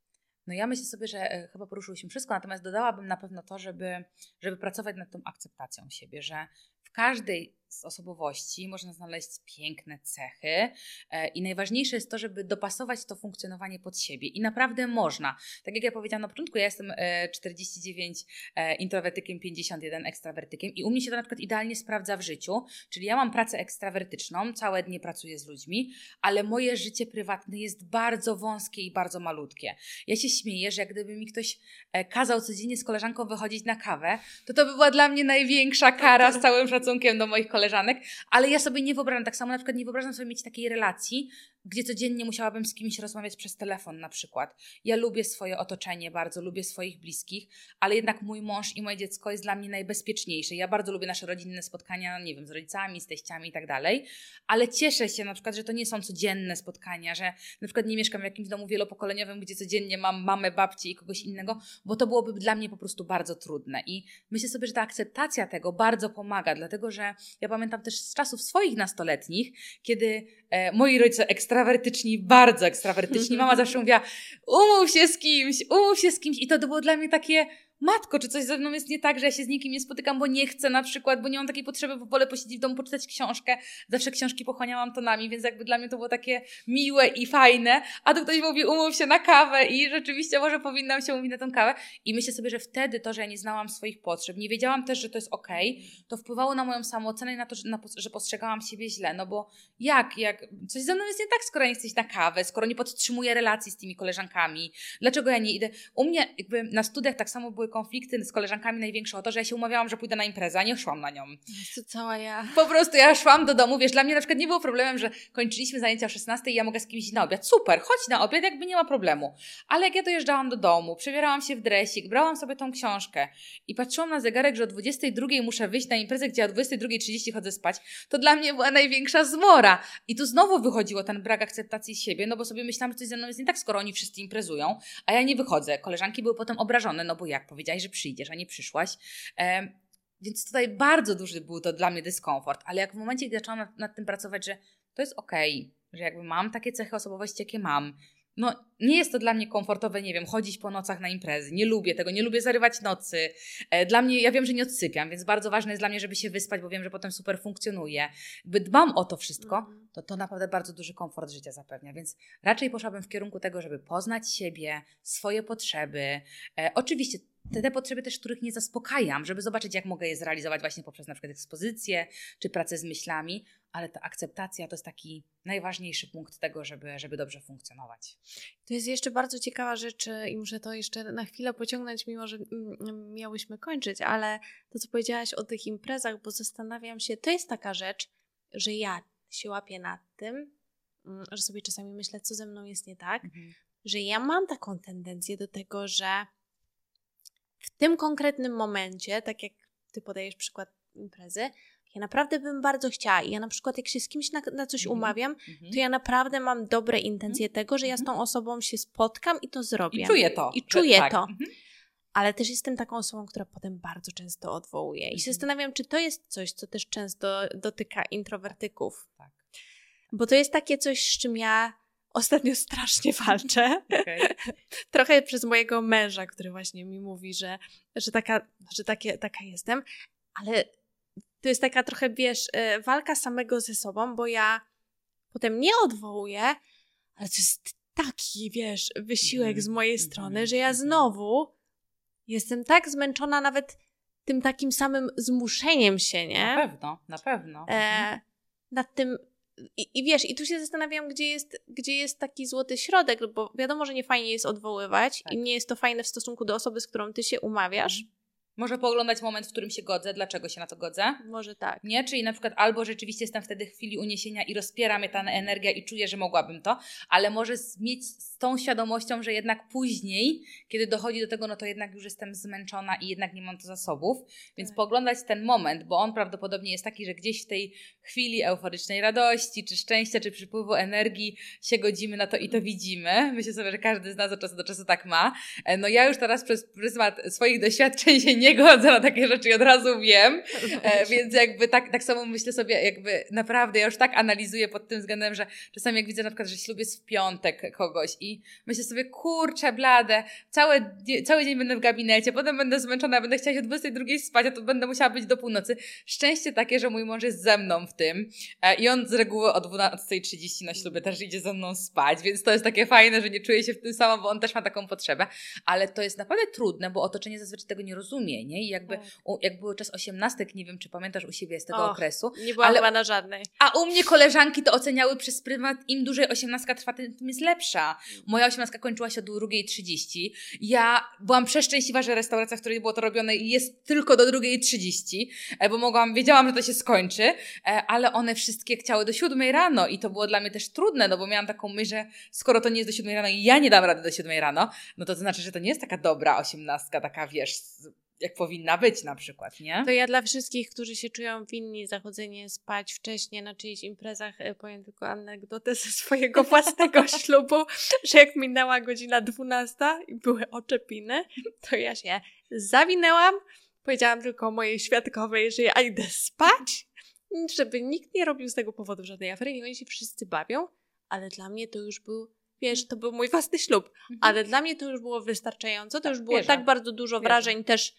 No ja myślę sobie, że e, chyba poruszyłyśmy wszystko, natomiast dodałabym na pewno to, żeby, żeby pracować nad tą akceptacją siebie, że w każdej z osobowości można znaleźć piękne cechy e, i najważniejsze jest to, żeby dopasować to funkcjonowanie pod siebie i naprawdę można. Tak jak ja powiedziałam na początku, ja jestem 49 e, e, introwertykiem, 51 ekstrawertykiem i u mnie się to na przykład idealnie sprawdza w życiu, czyli ja mam pracę ekstrawertyczną, całe dnie pracuję z ludźmi, ale moje życie prywatne jest bardzo wąskie i bardzo malutkie. Ja się śmieję, że jak gdyby mi ktoś kazał codziennie z koleżanką wychodzić na kawę, to to by była dla mnie największa kara z całym szacunkiem do moich koleżanek ale ja sobie nie wyobrażam, tak samo na przykład nie wyobrażam sobie mieć takiej relacji, gdzie codziennie musiałabym z kimś rozmawiać przez telefon na przykład. Ja lubię swoje otoczenie bardzo, lubię swoich bliskich, ale jednak mój mąż i moje dziecko jest dla mnie najbezpieczniejsze. Ja bardzo lubię nasze rodzinne spotkania, nie wiem, z rodzicami, z teściami i tak dalej, ale cieszę się na przykład, że to nie są codzienne spotkania, że na przykład nie mieszkam w jakimś domu wielopokoleniowym, gdzie codziennie mam mamę, babci i kogoś innego, bo to byłoby dla mnie po prostu bardzo trudne. I myślę sobie, że ta akceptacja tego bardzo pomaga, dlatego że ja pamiętam też z czasów swoich nastoletnich, kiedy e, moi rodzice ekstrawertyczni, bardzo ekstrawertyczni, mama zawsze mówiła, umów się z kimś, umów się z kimś. I to było dla mnie takie matko, czy coś ze mną jest nie tak, że ja się z nikim nie spotykam, bo nie chcę na przykład, bo nie mam takiej potrzeby, bo wolę posiedzieć w domu, poczytać książkę. Zawsze książki pochłaniałam tonami, więc jakby dla mnie to było takie miłe i fajne, a tu ktoś mówi umów się na kawę i rzeczywiście może powinnam się umówić na tą kawę i myślę sobie, że wtedy to, że ja nie znałam swoich potrzeb, nie wiedziałam też, że to jest okej, okay, to wpływało na moją samoocenę i na to, że, postrzegałam siebie źle, no bo jak, jak, coś ze mną jest nie tak, skoro nie iść na kawę, skoro nie podtrzymuję relacji z tymi koleżankami, dlaczego ja nie idę? U mnie jakby na studiach tak samo były konflikty z koleżankami największe o to, że ja się umawiałam, że pójdę na imprezę, a nie szłam na nią. To cała ja. Po prostu ja szłam do domu, wiesz, dla mnie na przykład nie było problemem, że kończyliśmy zajęcia o 16 i ja mogę z kimś iść na obiad. Super, chodź na obiad, jakby nie ma problemu. Ale jak ja dojeżdżałam do domu, przebierałam się w dresik, brałam sobie tą książkę i patrzyłam na zegarek, że o 22 muszę wyjść na imprezę, gdzie o 22.30 chodzę spać, to dla mnie była największa zmora. I tu znowu wychodziło ten brak akceptacji siebie, no bo sobie myślałam, że coś ze mną jest nie tak, skoro oni wszyscy imprezują, a ja nie wychodzę. Koleżanki były potem obrażone, no bo jak powiedziałaś, że przyjdziesz, a nie przyszłaś. Więc tutaj bardzo duży był to dla mnie dyskomfort, ale jak w momencie, gdy zaczęłam nad, nad tym pracować, że to jest okej, okay, że jakby mam takie cechy osobowości, jakie mam, no, nie jest to dla mnie komfortowe, nie wiem, chodzić po nocach na imprezy. Nie lubię tego, nie lubię zarywać nocy. E, dla mnie, ja wiem, że nie odsypiam, więc bardzo ważne jest dla mnie, żeby się wyspać, bo wiem, że potem super funkcjonuje. Gdy dbam o to wszystko, mhm. to to naprawdę bardzo duży komfort życia zapewnia. Więc raczej poszłabym w kierunku tego, żeby poznać siebie, swoje potrzeby. E, oczywiście te, te potrzeby też, których nie zaspokajam, żeby zobaczyć, jak mogę je zrealizować właśnie poprzez na przykład ekspozycję czy pracę z myślami, ale ta akceptacja to jest taki najważniejszy punkt tego, żeby, żeby dobrze funkcjonować. To jest jeszcze bardzo ciekawa rzecz i muszę to jeszcze na chwilę pociągnąć, mimo że miałyśmy kończyć, ale to, co powiedziałaś o tych imprezach, bo zastanawiam się, to jest taka rzecz, że ja się łapię nad tym, mm, że sobie czasami myślę, co ze mną jest nie tak, mhm. że ja mam taką tendencję do tego, że w tym konkretnym momencie, tak jak ty podajesz przykład imprezy, ja naprawdę bym bardzo chciała. I ja na przykład, jak się z kimś na, na coś mhm. umawiam, mm-hmm. to ja naprawdę mam dobre intencje mm-hmm. tego, że ja z tą osobą się spotkam i to zrobię. I czuję to. I czuję tak. to. Mm-hmm. Ale też jestem taką osobą, która potem bardzo często odwołuje. I się mhm. zastanawiam, czy to jest coś, co też często dotyka introwertyków. Tak. Bo to jest takie coś, z czym ja ostatnio strasznie walczę. Okay. Trochę przez mojego męża, który właśnie mi mówi, że, że, taka, że takie, taka jestem, ale to jest taka trochę, wiesz, e, walka samego ze sobą, bo ja potem nie odwołuję, ale to jest taki, wiesz, wysiłek z mojej strony, że ja znowu jestem tak zmęczona nawet tym takim samym zmuszeniem się, nie? Na pewno, na pewno. E, nad tym i, I, wiesz, i tu się zastanawiam, gdzie jest, gdzie jest taki złoty środek, bo wiadomo, że nie fajnie jest odwoływać tak. i nie jest to fajne w stosunku do osoby, z którą ty się umawiasz. Może pooglądać moment, w którym się godzę, dlaczego się na to godzę. Może tak. Nie? Czyli na przykład albo rzeczywiście jestem wtedy w chwili uniesienia i rozpiera mnie ta energia i czuję, że mogłabym to, ale może mieć z tą świadomością, że jednak później, kiedy dochodzi do tego, no to jednak już jestem zmęczona i jednak nie mam to zasobów. Więc tak. pooglądać ten moment, bo on prawdopodobnie jest taki, że gdzieś w tej chwili euforycznej radości, czy szczęścia, czy przypływu energii się godzimy na to i to widzimy. Myślę sobie, że każdy z nas od czasu do czasu tak ma. E, no ja już teraz przez pryzmat swoich doświadczeń się nie nie godzę na takie rzeczy i od razu wiem, e, więc jakby tak, tak samo myślę sobie, jakby naprawdę ja już tak analizuję pod tym względem, że czasami jak widzę na przykład, że ślub jest w piątek kogoś i myślę sobie, kurczę blade, cały, cały dzień będę w gabinecie, potem będę zmęczona, będę chciała się o 22 spać, a to będę musiała być do północy. Szczęście takie, że mój mąż jest ze mną w tym e, i on z reguły o 12.30 na ślubie też idzie ze mną spać, więc to jest takie fajne, że nie czuję się w tym samo, bo on też ma taką potrzebę, ale to jest naprawdę trudne, bo otoczenie zazwyczaj tego nie rozumie nie? I jakby, tak. u, jak był czas osiemnastek, nie wiem, czy pamiętasz u siebie z tego Och, okresu. Nie byłam ale, chyba na żadnej. A u mnie koleżanki to oceniały przez prymat, im dłużej osiemnastka trwa, tym jest lepsza. Mm. Moja osiemnastka kończyła się o 2.30. Ja byłam przeszczęśliwa, że restauracja, w której było to robione jest tylko do 2.30, e, bo mogłam, wiedziałam, że to się skończy, e, ale one wszystkie chciały do 7 rano i to było dla mnie też trudne, no bo miałam taką myśl, że skoro to nie jest do 7 rano i ja nie dam rady do 7 rano, no to, to znaczy, że to nie jest taka dobra osiemnastka, taka wiesz, jak powinna być na przykład, nie? To ja dla wszystkich, którzy się czują winni zachodzenie spać wcześniej na czyichś imprezach, e, powiem tylko anegdotę ze swojego własnego ślubu, że jak minęła godzina 12 i były oczepiny, to ja się zawinęłam, powiedziałam tylko mojej świadkowej, że ja idę spać, żeby nikt nie robił z tego powodu żadnej afery i oni się wszyscy bawią, ale dla mnie to już był wiesz, to był mój własny ślub, mhm. ale dla mnie to już było wystarczająco, to tak, już było wierzę. tak bardzo dużo wrażeń też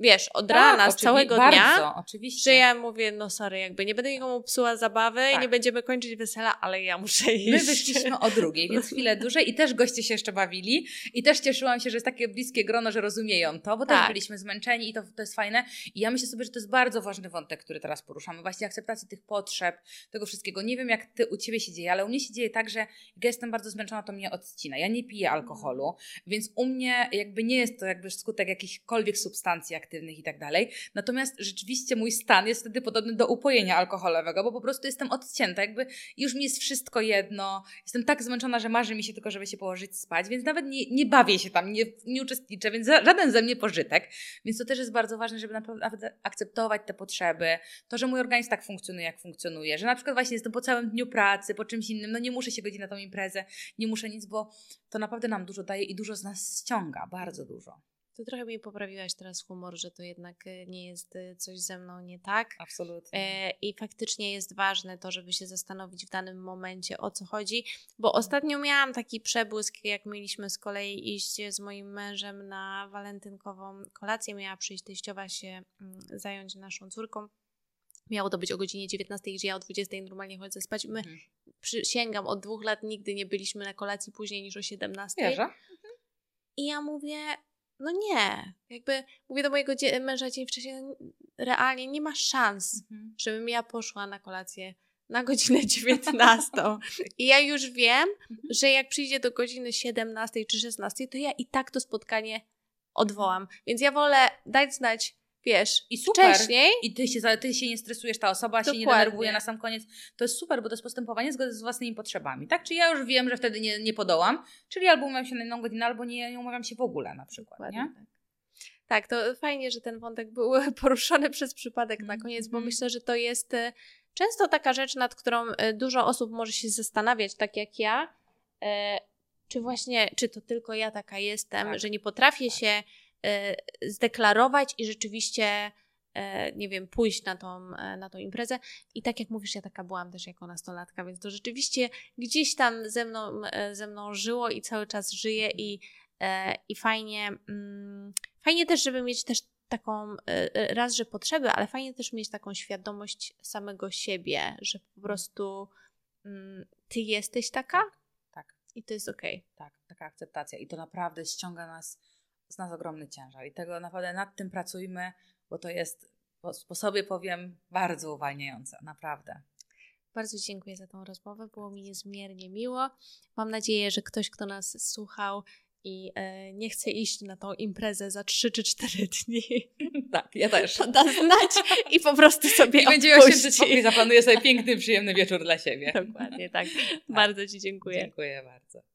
wiesz, od tak, rana, z całego bardzo, dnia, oczywiście. że ja mówię, no sorry, jakby nie będę nikomu psuła zabawy tak. i nie będziemy kończyć wesela, ale ja muszę iść. My wyszliśmy o drugiej, więc chwilę dłużej i też goście się jeszcze bawili i też cieszyłam się, że jest takie bliskie grono, że rozumieją to, bo tak. też byliśmy zmęczeni i to, to jest fajne i ja myślę sobie, że to jest bardzo ważny wątek, który teraz poruszamy, właśnie akceptacji tych potrzeb, tego wszystkiego. Nie wiem, jak ty, u ciebie się dzieje, ale u mnie się dzieje tak, że jak jestem bardzo zmęczona, to mnie odcina. Ja nie piję alkoholu, więc u mnie jakby nie jest to jakby skutek jakichkolwiek substancji, jak aktywnych i tak dalej. Natomiast rzeczywiście mój stan jest wtedy podobny do upojenia alkoholowego, bo po prostu jestem odcięta, jakby już mi jest wszystko jedno. Jestem tak zmęczona, że marzy mi się tylko, żeby się położyć spać, więc nawet nie, nie bawię się tam, nie, nie uczestniczę, więc żaden ze mnie pożytek. Więc to też jest bardzo ważne, żeby naprawdę akceptować te potrzeby, to, że mój organizm tak funkcjonuje, jak funkcjonuje, że na przykład właśnie jestem po całym dniu pracy, po czymś innym, no nie muszę się godzić na tą imprezę, nie muszę nic, bo to naprawdę nam dużo daje i dużo z nas ściąga, bardzo dużo. To trochę mi poprawiłaś teraz humor, że to jednak e, nie jest e, coś ze mną nie tak. Absolutnie. E, I faktycznie jest ważne to, żeby się zastanowić w danym momencie o co chodzi, bo ostatnio miałam taki przebłysk, jak mieliśmy z kolei iść z moim mężem na walentynkową kolację. Miała przyjść teściowa się mm, zająć naszą córką. Miało to być o godzinie 19, gdzie ja o 20 normalnie chodzę spać. My, mhm. przysięgam, od dwóch lat nigdy nie byliśmy na kolacji później niż o 17. Wierzę. Mhm. I ja mówię, no nie. Jakby mówię do mojego męża dzień wcześniej, no, realnie nie ma szans, mhm. żebym ja poszła na kolację na godzinę 19. I ja już wiem, mhm. że jak przyjdzie do godziny 17 czy 16, to ja i tak to spotkanie odwołam. Więc ja wolę dać znać wiesz, i super. wcześniej. I ty się, ty się nie stresujesz, ta osoba Dokładnie. się nie denerwuje na sam koniec. To jest super, bo to jest postępowanie zgodne z własnymi potrzebami, tak? Czy ja już wiem, że wtedy nie, nie podołam, czyli albo umawiam się na inną godzinę, albo nie, nie umawiam się w ogóle na przykład, Dokładnie, nie? Tak. Tak, to fajnie, że ten wątek był poruszony przez przypadek na koniec, bo mhm. myślę, że to jest e, często taka rzecz, nad którą e, dużo osób może się zastanawiać, tak jak ja, e, czy właśnie, czy to tylko ja taka jestem, tak. że nie potrafię tak. się zdeklarować i rzeczywiście e, nie wiem, pójść na tą, e, na tą imprezę. I tak jak mówisz, ja taka byłam też jako nastolatka, więc to rzeczywiście gdzieś tam ze mną, ze mną żyło i cały czas żyje i, i fajnie, mm, fajnie też, żeby mieć też taką, raz, że potrzeby, ale fajnie też mieć taką świadomość samego siebie, że po prostu mm, ty jesteś taka, tak. I to jest okej. Okay. Tak, taka akceptacja. I to naprawdę ściąga nas, z nas ogromny ciężar. I tego naprawdę nad tym pracujmy, bo to jest, po sobie powiem, bardzo uwalniające. Naprawdę. Bardzo dziękuję za tą rozmowę. Było mi niezmiernie miło. Mam nadzieję, że ktoś, kto nas słuchał i e, nie chce iść na tą imprezę za 3 czy 4 dni. Tak, ja też. To da znać i po prostu sobie I będzie oświęcić spokój, zaplanuje sobie piękny, przyjemny wieczór dla siebie. Dokładnie, tak. tak. Bardzo Ci dziękuję. Dziękuję bardzo.